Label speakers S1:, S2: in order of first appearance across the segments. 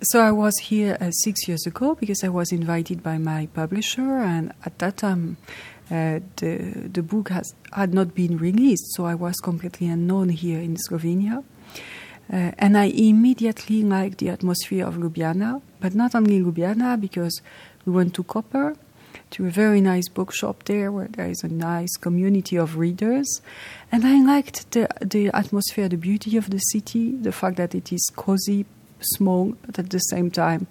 S1: So I was here uh, six years ago because I was invited by my publisher, and at that time uh, the the book has had not been released, so I was completely unknown here in Slovenia. Uh, and I immediately liked the atmosphere of Ljubljana, but not only Ljubljana, because we went to Koper, to a very nice bookshop there where there is a nice community of readers. And I liked the, the atmosphere, the beauty of the city, the fact that it is cozy, small, but at the same time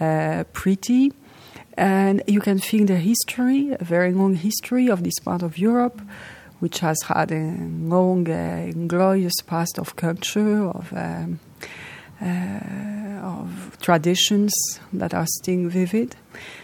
S1: uh, pretty. And you can feel the history, a very long history of this part of Europe which has had a long, uh, glorious past of culture, of, um, uh, of traditions that are still vivid.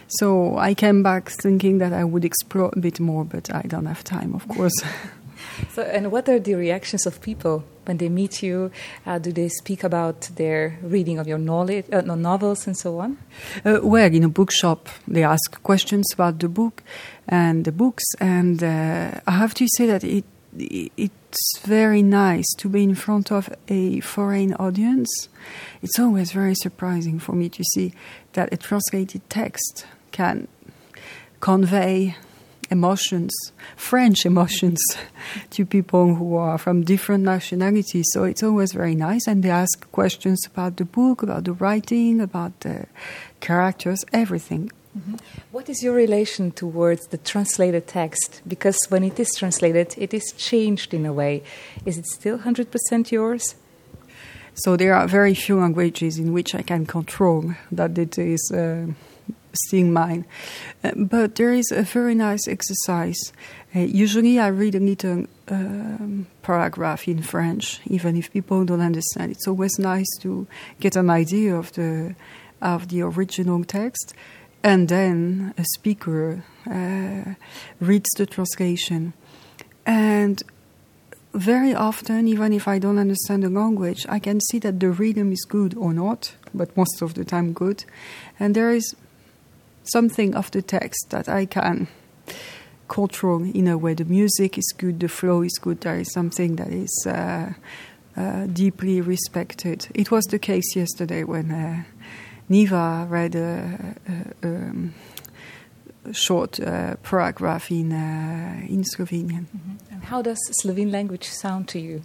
S1: So I came back thinking that I would explore a bit more, but I don't have time, of course.
S2: so, and what are the reactions of people when they meet you? Uh, do they speak about their reading of your knowledge, uh, novels and so on?
S1: Uh, well, in a bookshop, they ask questions about the book and the books, and uh, I have to say that it it's very nice to be in front of a foreign audience. It's always very surprising for me to see that a translated text can convey emotions, French emotions, to people who are from different nationalities. So it's always very nice. And they ask questions about the book, about the writing, about the characters, everything.
S2: Mm-hmm. What is your relation towards the translated text? Because when it is translated, it is changed in a way. Is it still 100% yours?
S1: So there are very few languages in which I can control that it is. Uh, seeing mine. Uh, but there is a very nice exercise. Uh, usually, I read a little um, paragraph in French, even if people don't understand. It's always nice to get an idea of the of the original text, and then a speaker uh, reads the translation. And very often, even if I don't understand the language, I can see that the rhythm is good or not, but most of the time good. And there is something of the text that I can control in a way. The music is good, the flow is good, there is something that is uh, uh, deeply respected. It was the case yesterday when uh, Niva read a, a, um, short uh, paragraph in, uh, in Slovenian.
S2: Mm-hmm. How does Slovene language sound to you?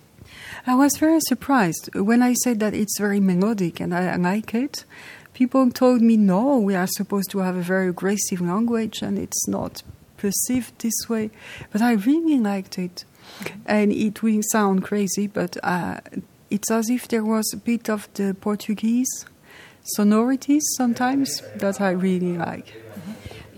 S1: I was very surprised when I said that it's very melodic and I like it people told me, no, we are supposed to have a very aggressive language and it's not perceived this way. But I really liked it. And it will sound crazy, but uh, it's as if there was a bit of the Portuguese sonorities sometimes that I really like.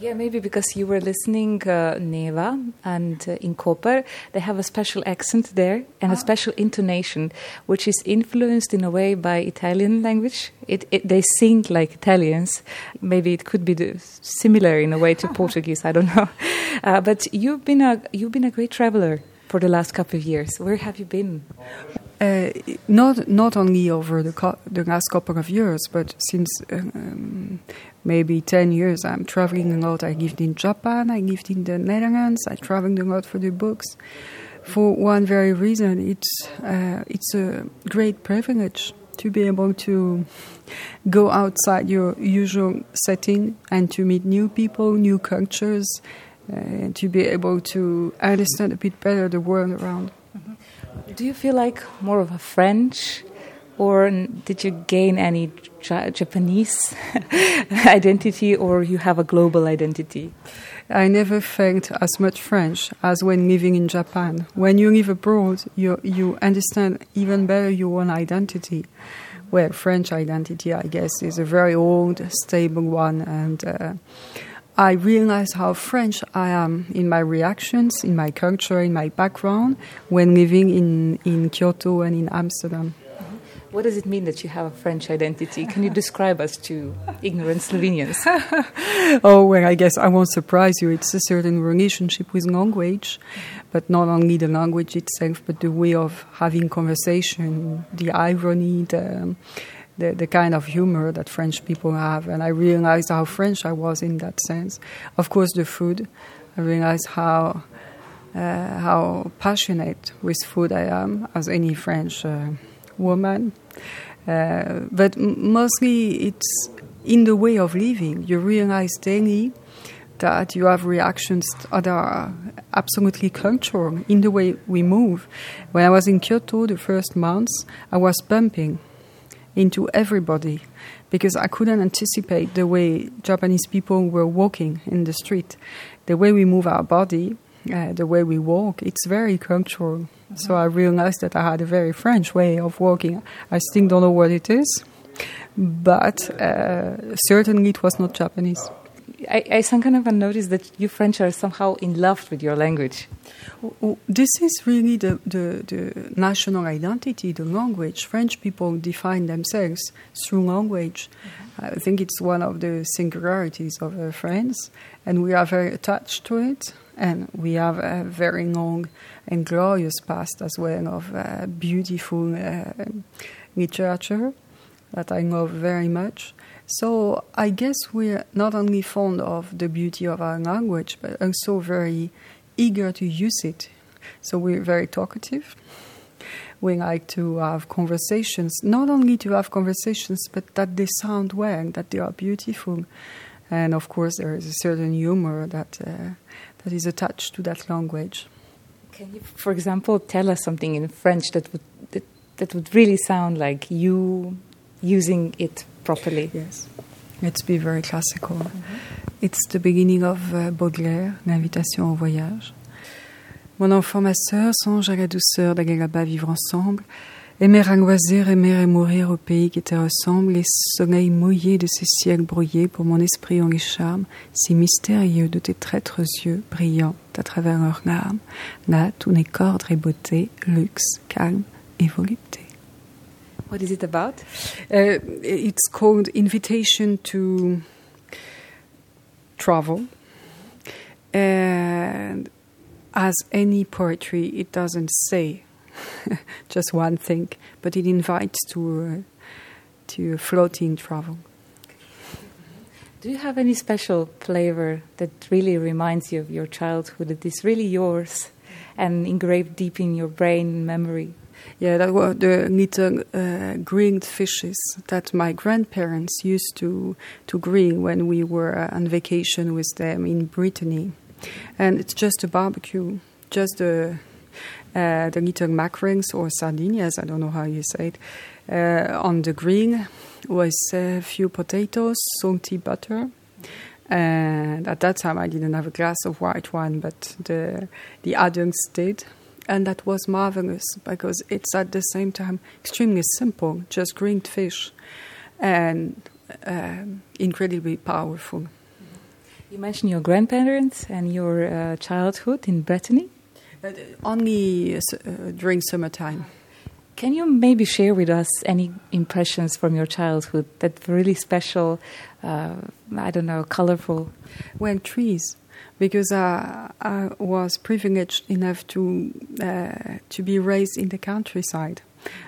S2: Yeah, maybe because you were listening uh, Neva and uh, in Koper, they have a special accent there and a ah. special intonation, which is influenced in a way by Italian language. It, it, they sing like Italians. Maybe it could be the, similar in a way to Portuguese. I don't know. Uh, but you've been a you've been a great traveler for the last couple of years. Where have you been?
S1: Uh, not not only over the the last couple of years, but since um, maybe 10 years. I'm traveling a lot. I lived in Japan, I lived in the Netherlands, I traveled a lot for the books. For one very reason, it's, uh, it's a great privilege to be able to go outside your usual setting and to meet new people, new cultures, uh, and to be able to understand a bit better the world around.
S2: Do you feel like more of a French or did you gain any Japanese identity, or you have a global identity?
S1: I never felt as much French as when living in Japan. When you live abroad, you you understand even better your own identity. Well, French identity, I guess, is a very old, stable one, and uh, I realize how French I am in my reactions, in my culture, in my background when living in, in Kyoto and in Amsterdam. Mm-hmm.
S2: What does it mean that you have a French identity? Can you describe us to ignorant Slovenians?
S1: oh, well, I guess I won't surprise you. It's a certain relationship with language, mm-hmm. but not only the language itself, but the way of having conversation, the irony, the, the, the kind of humor that French people have. And I realized how French I was in that sense. Of course, the food. I realized how. Uh, how passionate with food I am, as any French uh, woman. Uh, but m- mostly it's in the way of living. You realize daily that you have reactions that are absolutely cultural in the way we move. When I was in Kyoto the first months, I was bumping into everybody because I couldn't anticipate the way Japanese people were walking in the street. The way we move our body, uh, the way we walk, it's very cultural. Mm-hmm. So I realized that I had a very French way of walking. I still don't know what it is, but uh, certainly it was not Japanese.
S2: I, I kind of noticed that you French are somehow in love with your language.
S1: This is really the, the, the, national identity, the language. French people define themselves through language. Mm-hmm. I think it's one of the singularities of uh, France, and we are very attached to it. And we have a very long and glorious past as well of uh, beautiful uh, literature that I love very much. So I guess we're not only fond of the beauty of our language, but also very eager to use it. So we're very talkative. We like to have conversations, not only to have conversations, but that they sound well, that they are beautiful. And of course, there is a certain humor that, uh, that is attached to that language.
S2: Can you, for example, tell us something in French that would, that, that would really sound like you using it properly.
S1: Yes. Let's be very classical. It's the beginning of uh, Baudelaire, l'invitation au voyage. Mon enfant, ma sœur, songe à la douceur d'aller là-bas vivre ensemble. Aimer à loisir, aimer et mourir au pays qui te ressemble, les soleils mouillés de ces ciels brouillés, pour mon esprit ont les charmes si mystérieux de tes traîtres yeux brillants à travers leurs larmes. Là, tout n'est qu'ordre et beauté, luxe, calme et volupté.
S2: What is it about?
S1: Uh, it's called Invitation to Travel. And as any poetry, it doesn't say just one thing, but it invites to, uh, to floating travel.
S2: Do you have any special flavor that really reminds you of your childhood, that is really yours and engraved deep in your brain memory?
S1: Yeah, that were the little uh, grilled fishes that my grandparents used to to grill when we were uh, on vacation with them in Brittany, and it's just a barbecue, just the uh, the little mackerels or sardines, I don't know how you say it, uh, on the grill with a few potatoes, salty butter. And at that time, I didn't have a glass of white wine, but the the adults did and that was marvelous because it's at the same time extremely simple, just grilled fish, and um, incredibly powerful.
S2: You mentioned your grandparents and your uh, childhood in Brittany.
S1: Uh, only uh, during summertime.
S2: Can you maybe share with us any impressions from your childhood that really special? Uh, I don't know, colorful.
S1: Well, trees because I, I was privileged enough to uh, to be raised in the countryside,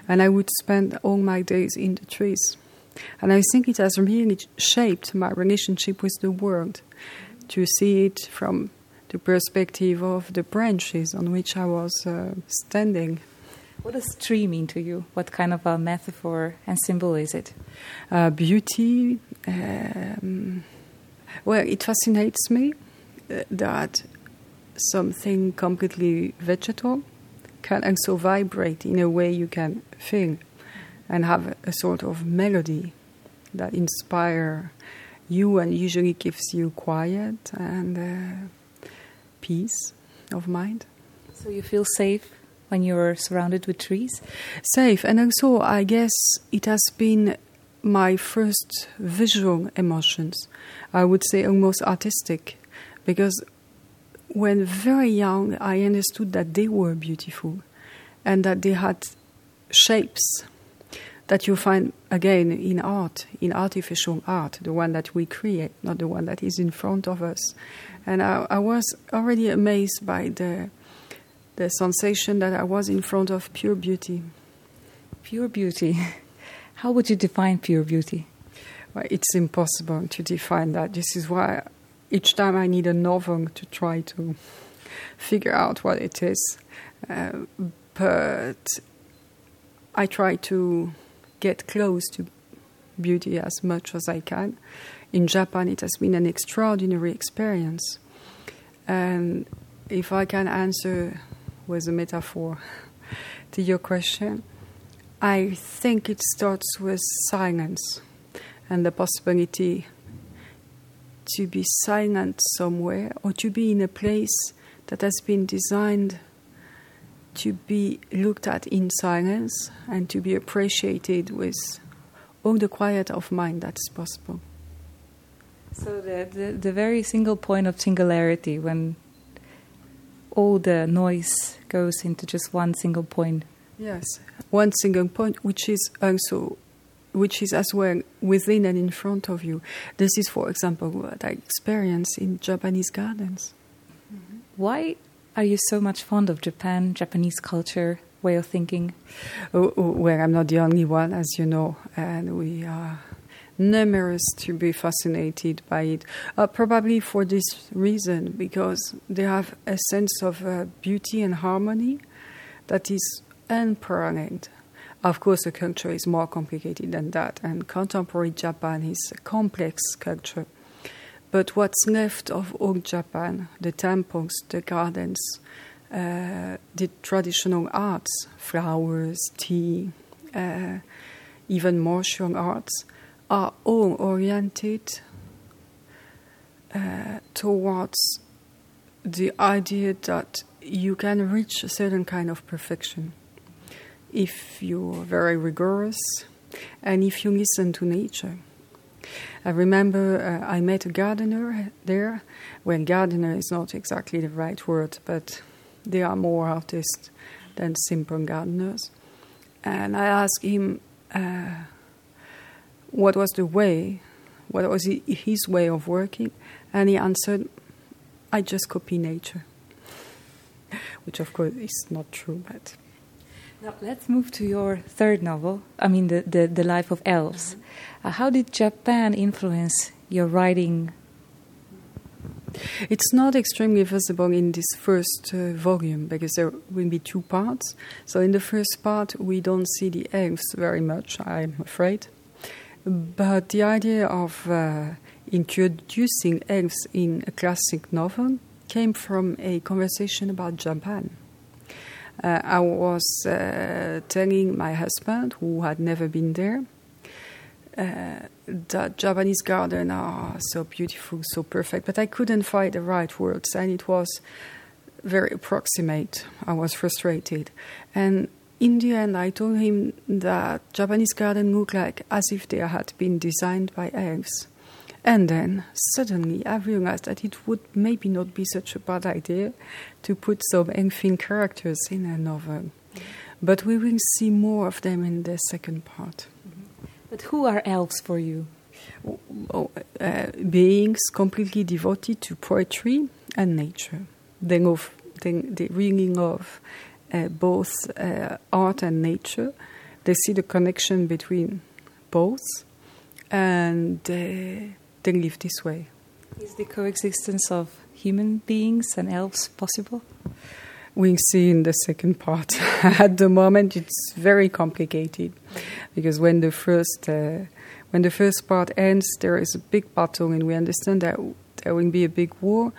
S1: and I would spend all my days in the trees, and I think it has really shaped my relationship with the world, to see it from the perspective of the branches on which I was uh, standing.
S2: What does tree mean to you? What kind of a metaphor and symbol is it?
S1: Uh, beauty. Um, well, it fascinates me that something completely vegetal can also vibrate in a way you can feel and have a sort of melody that inspire you and usually gives you quiet and uh, peace of mind.
S2: So you feel safe when you're surrounded with trees?
S1: Safe, and also I guess it has been my first visual emotions. I would say almost artistic because when very young, I understood that they were beautiful and that they had shapes that you find again in art, in artificial art, the one that we create, not the one that is in front of us. And I, I was already amazed by the the sensation that I was in front of pure beauty.
S2: Pure beauty. How would you define pure beauty?
S1: Well, it's impossible to define that. This is why each time I need a novel to try to figure out what it is. Uh, but I try to get close to beauty as much as I can. In Japan, it has been an extraordinary experience. And if I can answer with a metaphor to your question, I think it starts with silence and the possibility to be silent somewhere or to be in a place that has been designed to be looked at in silence and to be appreciated with all the quiet of mind that is possible.
S2: So, the, the, the very single point of singularity when all the noise goes into just one single point.
S1: Yes, one single point, which is also, which is as well within and in front of you. This is, for example, what I experience in Japanese gardens.
S2: Mm-hmm. Why are you so much fond of Japan, Japanese culture, way of thinking?
S1: Oh, oh, well, I'm not the only one, as you know, and we are numerous to be fascinated by it. Uh, probably for this reason, because they have a sense of uh, beauty and harmony that is unparalleled. Of course, the culture is more complicated than that, and contemporary Japan is a complex culture. But what's left of old Japan, the temples, the gardens, uh, the traditional arts, flowers, tea, uh, even martial arts, are all oriented uh, towards the idea that you can reach a certain kind of perfection if you're very rigorous and if you listen to nature. I remember uh, I met a gardener there. Well, gardener is not exactly the right word, but they are more artists than simple gardeners. And I asked him uh, what was the way, what was his way of working, and he answered, I just copy nature. Which, of course, is not true, but.
S2: Now, let's move to your third novel, I mean, the, the, the Life of Elves. Uh, how did Japan influence your writing?
S1: It's not extremely visible in this first uh, volume because there will be two parts. So, in the first part, we don't see the elves very much, I'm afraid. But the idea of uh, introducing elves in a classic novel came from a conversation about Japan. Uh, I was uh, telling my husband, who had never been there, uh, that Japanese gardens are so beautiful, so perfect, but I couldn't find the right words, and it was very approximate. I was frustrated. And in the end, I told him that Japanese gardens look like as if they had been designed by elves. And then suddenly I realized that it would maybe not be such a bad idea to put some elfin characters in a novel. Mm-hmm. But we will see more of them in the second part.
S2: Mm-hmm. But who are elves for you?
S1: Oh, uh, beings completely devoted to poetry and nature. They love, they, they really love uh, both uh, art and nature. They see the connection between both, and uh, they live this way.
S2: Is the coexistence of human beings and elves possible?
S1: We'll see in the second part. At the moment, it's very complicated because when the first uh, when the first part ends, there is a big battle, and we understand that there will be a big war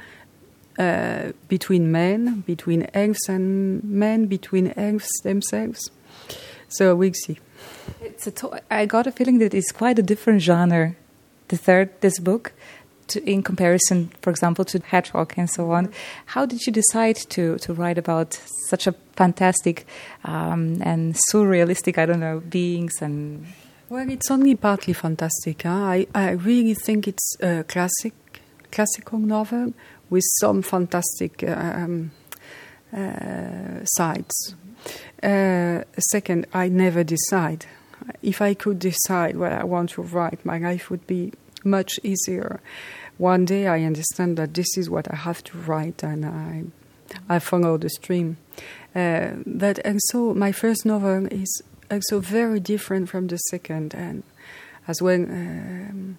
S1: uh, between men, between elves and men, between elves themselves. So we'll see.
S2: It's a to- I got a feeling that it's quite a different genre the third this book to, in comparison, for example, to Hedgehog and so on. How did you decide to to write about such a fantastic um, and surrealistic, I don't know, beings and?
S1: Well, it's only partly fantastic. Huh? I I really think it's a classic classical novel with some fantastic um, uh, sides. Uh, second, I never decide. If I could decide what I want to write, my life would be much easier. One day I understand that this is what I have to write, and I, I follow the stream. Uh, but and so my first novel is also very different from the second, and as well um,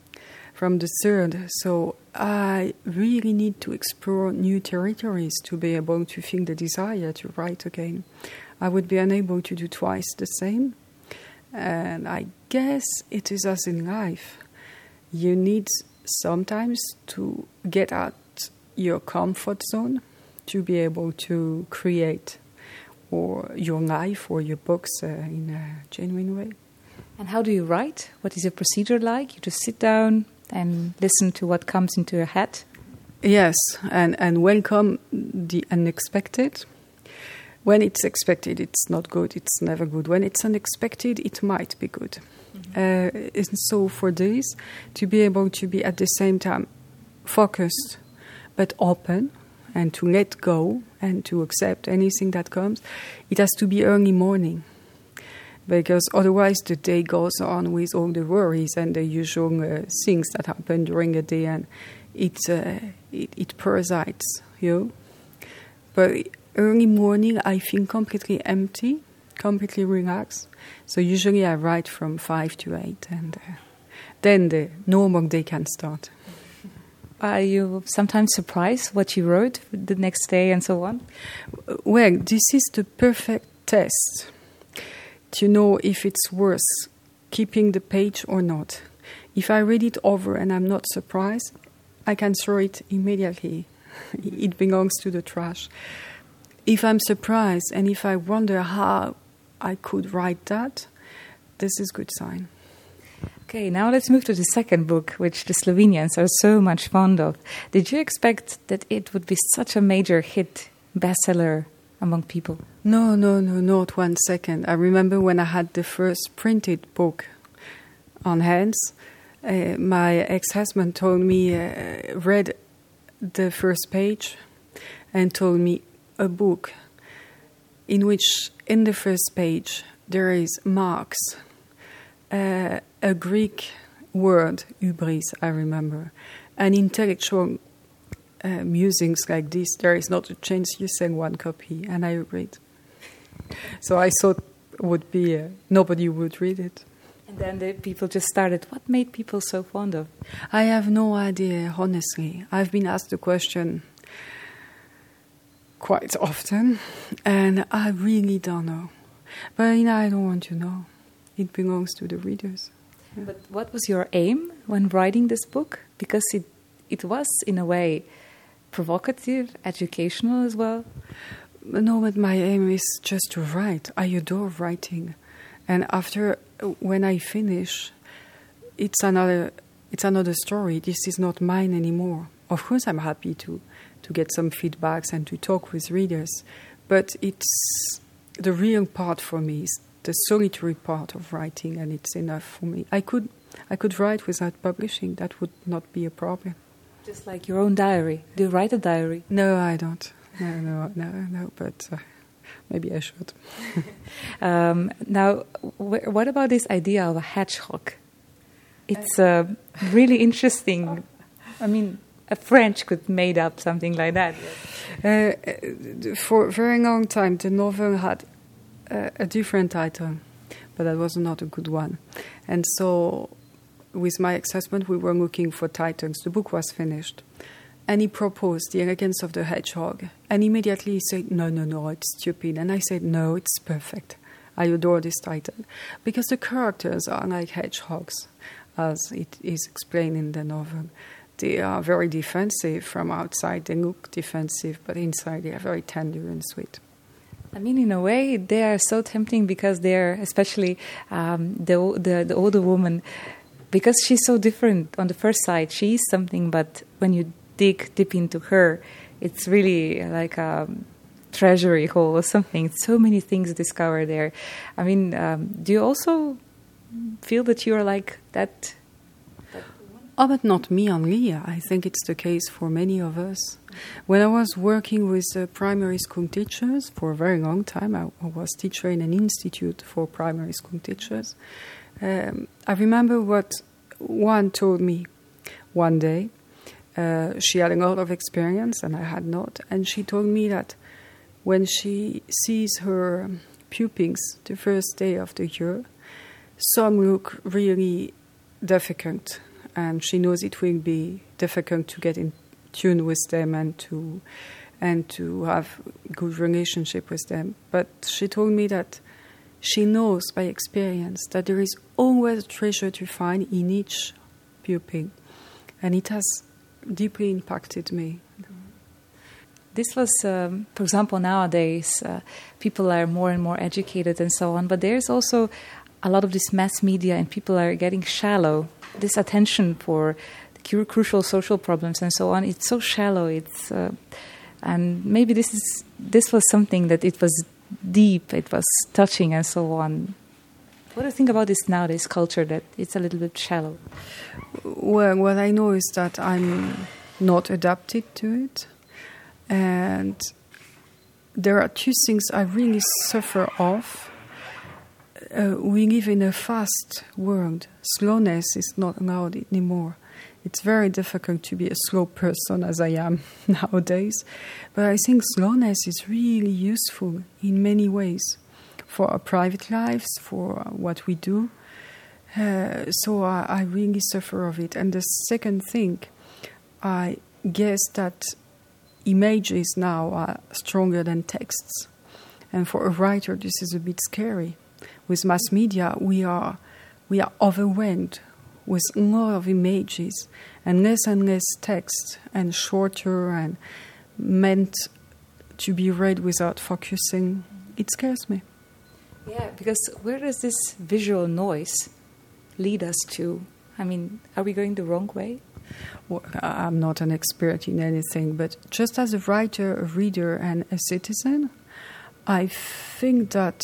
S1: from the third. So I really need to explore new territories to be able to feel the desire to write again. I would be unable to do twice the same. And I guess it is as in life. You need sometimes to get out your comfort zone to be able to create or your life or your books uh, in a genuine way.
S2: And how do you write? What is your procedure like? You just sit down and listen to what comes into your head?
S1: Yes, and, and welcome the unexpected. When it's expected, it's not good, it's never good. When it's unexpected, it might be good. Mm-hmm. Uh, and so, for this, to be able to be at the same time focused but open and to let go and to accept anything that comes, it has to be early morning because otherwise the day goes on with all the worries and the usual uh, things that happen during the day and it, uh, it, it parasites you. But early morning I feel completely empty, completely relaxed. So usually I write from 5 to 8 and uh, then the normal day can start.
S2: Are you sometimes surprised what you wrote the next day and so on?
S1: Well, this is the perfect test to know if it's worth keeping the page or not. If I read it over and I'm not surprised, I can throw it immediately. it belongs to the trash. If I'm surprised and if I wonder how I could write that, this is good sign.
S2: Okay, now let's move to the second book, which the Slovenians are so much fond of. Did you expect that it would be such a major hit, bestseller among people?
S1: No, no, no, not one second. I remember when I had the first printed book on hands, uh, my ex husband told me, uh, read the first page, and told me a book in which, in the first page, there is Marx, Uh, a Greek word, hubris, I remember, and intellectual uh, musings like this, there is not a chance you send one copy, and I read. So I thought would be uh, nobody would read it.
S2: And then the people just started. What made people so fond of?
S1: I have no idea, honestly. I've been asked the question quite often, and I really don't know. But you know, I don't want to know. It belongs to the readers.
S2: But what was your aim when writing this book? Because it it was in a way provocative, educational as well.
S1: No, but my aim is just to write. I adore writing, and after when I finish, it's another it's another story. This is not mine anymore. Of course, I'm happy to to get some feedbacks and to talk with readers, but it's the real part for me is the solitary part of writing, and it's enough for me. I could I could write without publishing. That would not be a problem.
S2: Just like your own diary. Do you write a diary?
S1: No, I don't. No, no, no, no. But uh, maybe I should.
S2: um, now, wh- what about this idea of a hedgehog? It's uh, really interesting. I mean, a French could made up something like that.
S1: Uh, for a very long time, the novel had a different title, but that was not a good one. And so, with my husband, we were looking for titles. The book was finished. And he proposed The Elegance of the Hedgehog. And immediately he said, No, no, no, it's stupid. And I said, No, it's perfect. I adore this title. Because the characters are like hedgehogs, as it is explained in the novel. They are very defensive from outside. They look defensive, but inside they are very tender and sweet.
S2: I mean, in a way, they are so tempting because they're, especially um, the, the, the older woman, because she's so different. On the first sight, she is something, but when you dig deep into her, it's really like a treasury hole or something. So many things discovered there. I mean, um, do you also feel that you are like that
S1: Oh, but not me only. I think it's the case for many of us. When I was working with uh, primary school teachers for a very long time, I, I, was teacher in an institute for primary school teachers. Um, I remember what one told me one day. Uh, she had a lot of experience, and I had not. And she told me that when she sees her pupils the first day of the year, some look really difficult and she knows it will be difficult to get in tune with them and to and to have good relationship with them. But she told me that she knows by experience that there is always a treasure to find in each pupil, and it has deeply impacted me.
S2: This was, um, for example, nowadays uh, people are more and more educated and so on, but there's also a lot of this mass media, and people are getting shallow. This attention for crucial social problems and so on, it's so shallow. It's uh, and maybe this is this was something that it was deep, it was touching, and so on. What do you think about this nowadays culture that it's a little bit shallow?
S1: Well, what I know is that I'm not adapted to it, and there are two things I really suffer of. Uh, we live in a fast world. Slowness is not allowed anymore. It's very difficult to be a slow person as I am nowadays. But I think slowness is really useful in many ways for our private lives, for what we do. Uh, so I, I really suffer of it. And the second thing, I guess that images now are stronger than texts. And for a writer, this is a bit scary. With mass media, we are, we are overwhelmed with more of images and less and less text and shorter and meant to be read without focusing. It scares me.
S2: Yeah, because where does this visual noise lead us to? I mean, are we going the wrong way?
S1: Well, I'm not an expert in anything, but just as a writer, a reader, and a citizen, I think that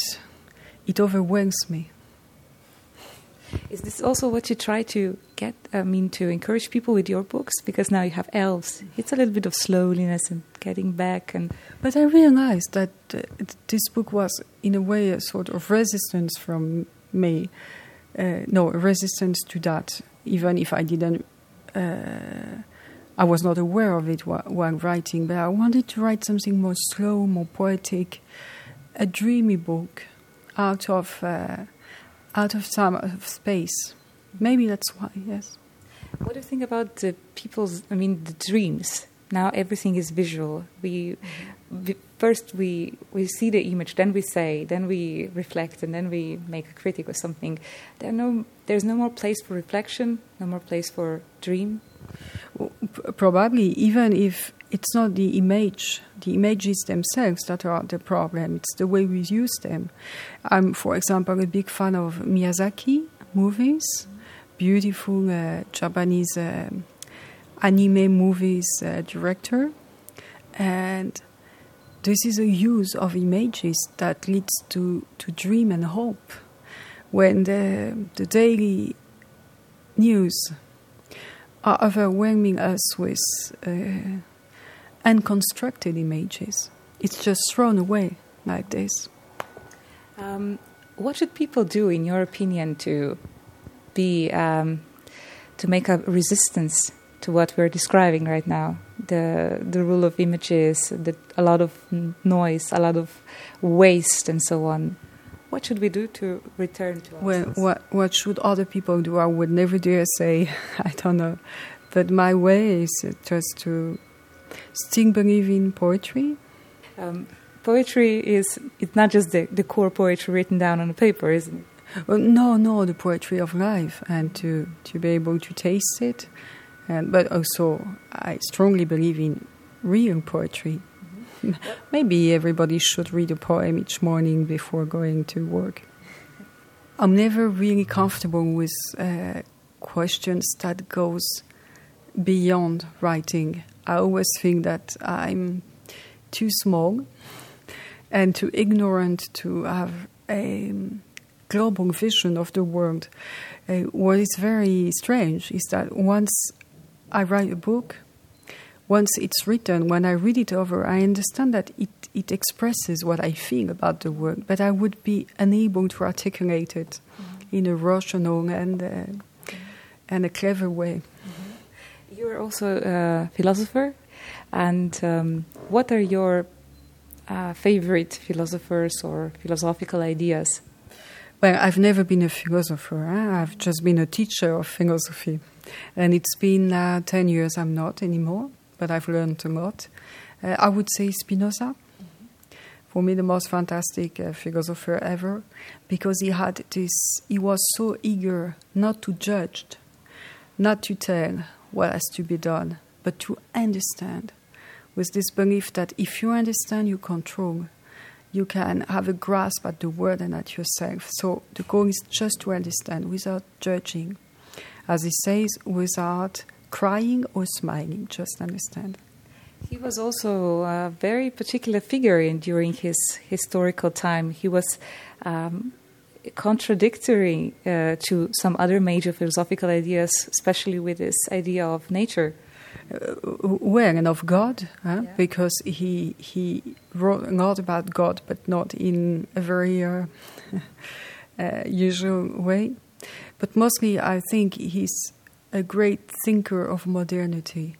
S1: it overwhelms me.
S2: Is this also what you try to get? I mean, to encourage people with your books because now you have elves. It's a little bit of slowness and getting back. And
S1: but I realized that uh, this book was, in a way, a sort of resistance from me. Uh, no, a resistance to that, even if I didn't. Uh, I was not aware of it while, writing, but I wanted to write something more slow, more poetic, a dreamy book out of uh, out of time, of space. Maybe that's why, yes.
S2: What do you think about the people's, I mean, the dreams? Now everything is visual. We, we, first we we see the image, then we say, then we reflect, and then we make a critic or something. There no, there's no more place for reflection, no more place for dream.
S1: Probably, even if it's not the image, the images themselves that are the problem. It's the way we use them. I'm, for example, a big fan of Miyazaki movies, beautiful uh, Japanese uh, anime movies uh, director, and this is a use of images that leads to, to dream and hope. When the, the daily news are overwhelming us with uh, unconstructed images. It's just thrown away like this.
S2: Um, what should people do, in your opinion, to be um, to make a resistance to what we're describing right now? The the rule of images, the, a lot of noise, a lot of waste, and so on. What should we do to return to?
S1: Well, what what should other people do? I would never dare say. I don't know, but my way is just to still believe in poetry?
S2: Um, poetry is it's not just the, the core poetry written down on a paper, isn't it?
S1: Well, no, no, the poetry of life, and to, to be able to taste it. And, but also, I strongly believe in real poetry. Mm-hmm. Maybe everybody should read a poem each morning before going to work. I'm never really comfortable with uh, questions that goes beyond writing. I always think that I'm too small and too ignorant to have a global vision of the world. Uh, what is very strange is that once I write a book, once it's written, when I read it over, I understand that it, it expresses what I feel about the world, but I would be unable to articulate it mm-hmm. in a rational and, uh, and a clever way.
S2: You're also a philosopher, and um, what are your uh, favorite philosophers or philosophical ideas?
S1: Well, I've never been a philosopher. Eh? I've just been a teacher of philosophy. And it's been uh, 10 years I'm not anymore, but I've learned a lot. Uh, I would say Spinoza. Mm-hmm. for me the most fantastic uh, philosopher ever because he had this he was so eager not to judge not to tell what has to be done. But to understand with this belief that if you understand you control you can have a grasp at the world and at yourself. So the goal is just to understand without judging. As he says without crying or smiling just understand.
S2: He was also a very particular figure in, during his historical time. He was um, contradictory uh, to some other major philosophical ideas, especially with this idea of nature.
S1: Uh, well, and of God, huh? yeah. because he he wrote a lot about God, but not in a very uh, uh usual way. But mostly, I think he's a great thinker of modernity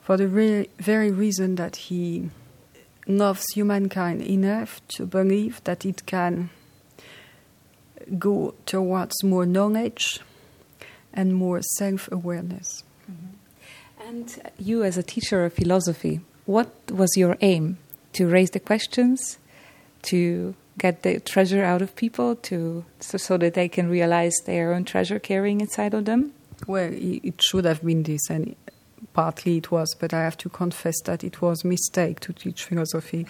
S1: for the re- very reason that he loves humankind enough to believe that it can go towards more knowledge and more self awareness.
S2: Mm-hmm. And you, as a teacher of philosophy, what was your aim? To raise the questions, to get the treasure out of people, to so, so that they can realize their own treasure carrying inside of them?
S1: Well, it should have been this, and partly it was, but I have to confess that it was a mistake to teach philosophy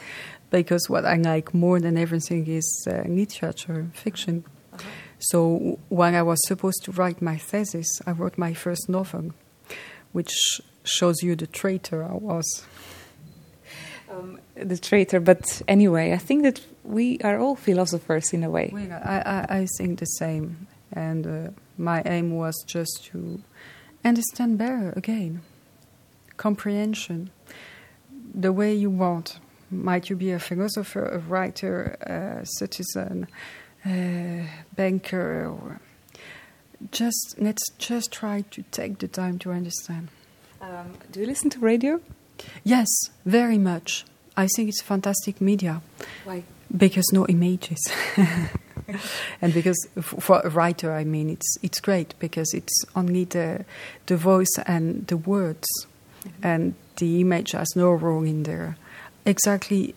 S1: because what I like more than everything is uh, literature, fiction. Uh-huh. So when I was supposed to write my thesis, I wrote my first novel, which shows you the traitor I was.
S2: Um, the traitor, but anyway, I think that we are all philosophers in a way.
S1: Well, I, I, I think the same, and uh, my aim was just to understand better again comprehension the way you want. Might you be a philosopher, a writer, a citizen, a banker, or just let's just try to take the time to understand.
S2: Um, do you listen to radio?
S1: Yes, very much. I think it's fantastic media.
S2: Why?
S1: Because no images. and because for a writer, I mean, it's it's great because it's only the the voice and the words and the image has no role in there. Exactly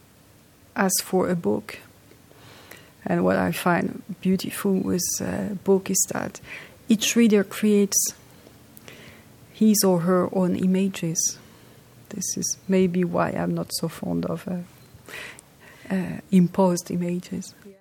S1: as for a book. And what I find beautiful with a book is that each reader creates his or her own images. This is maybe why I'm not so fond of uh, uh, imposed images.
S2: Yeah.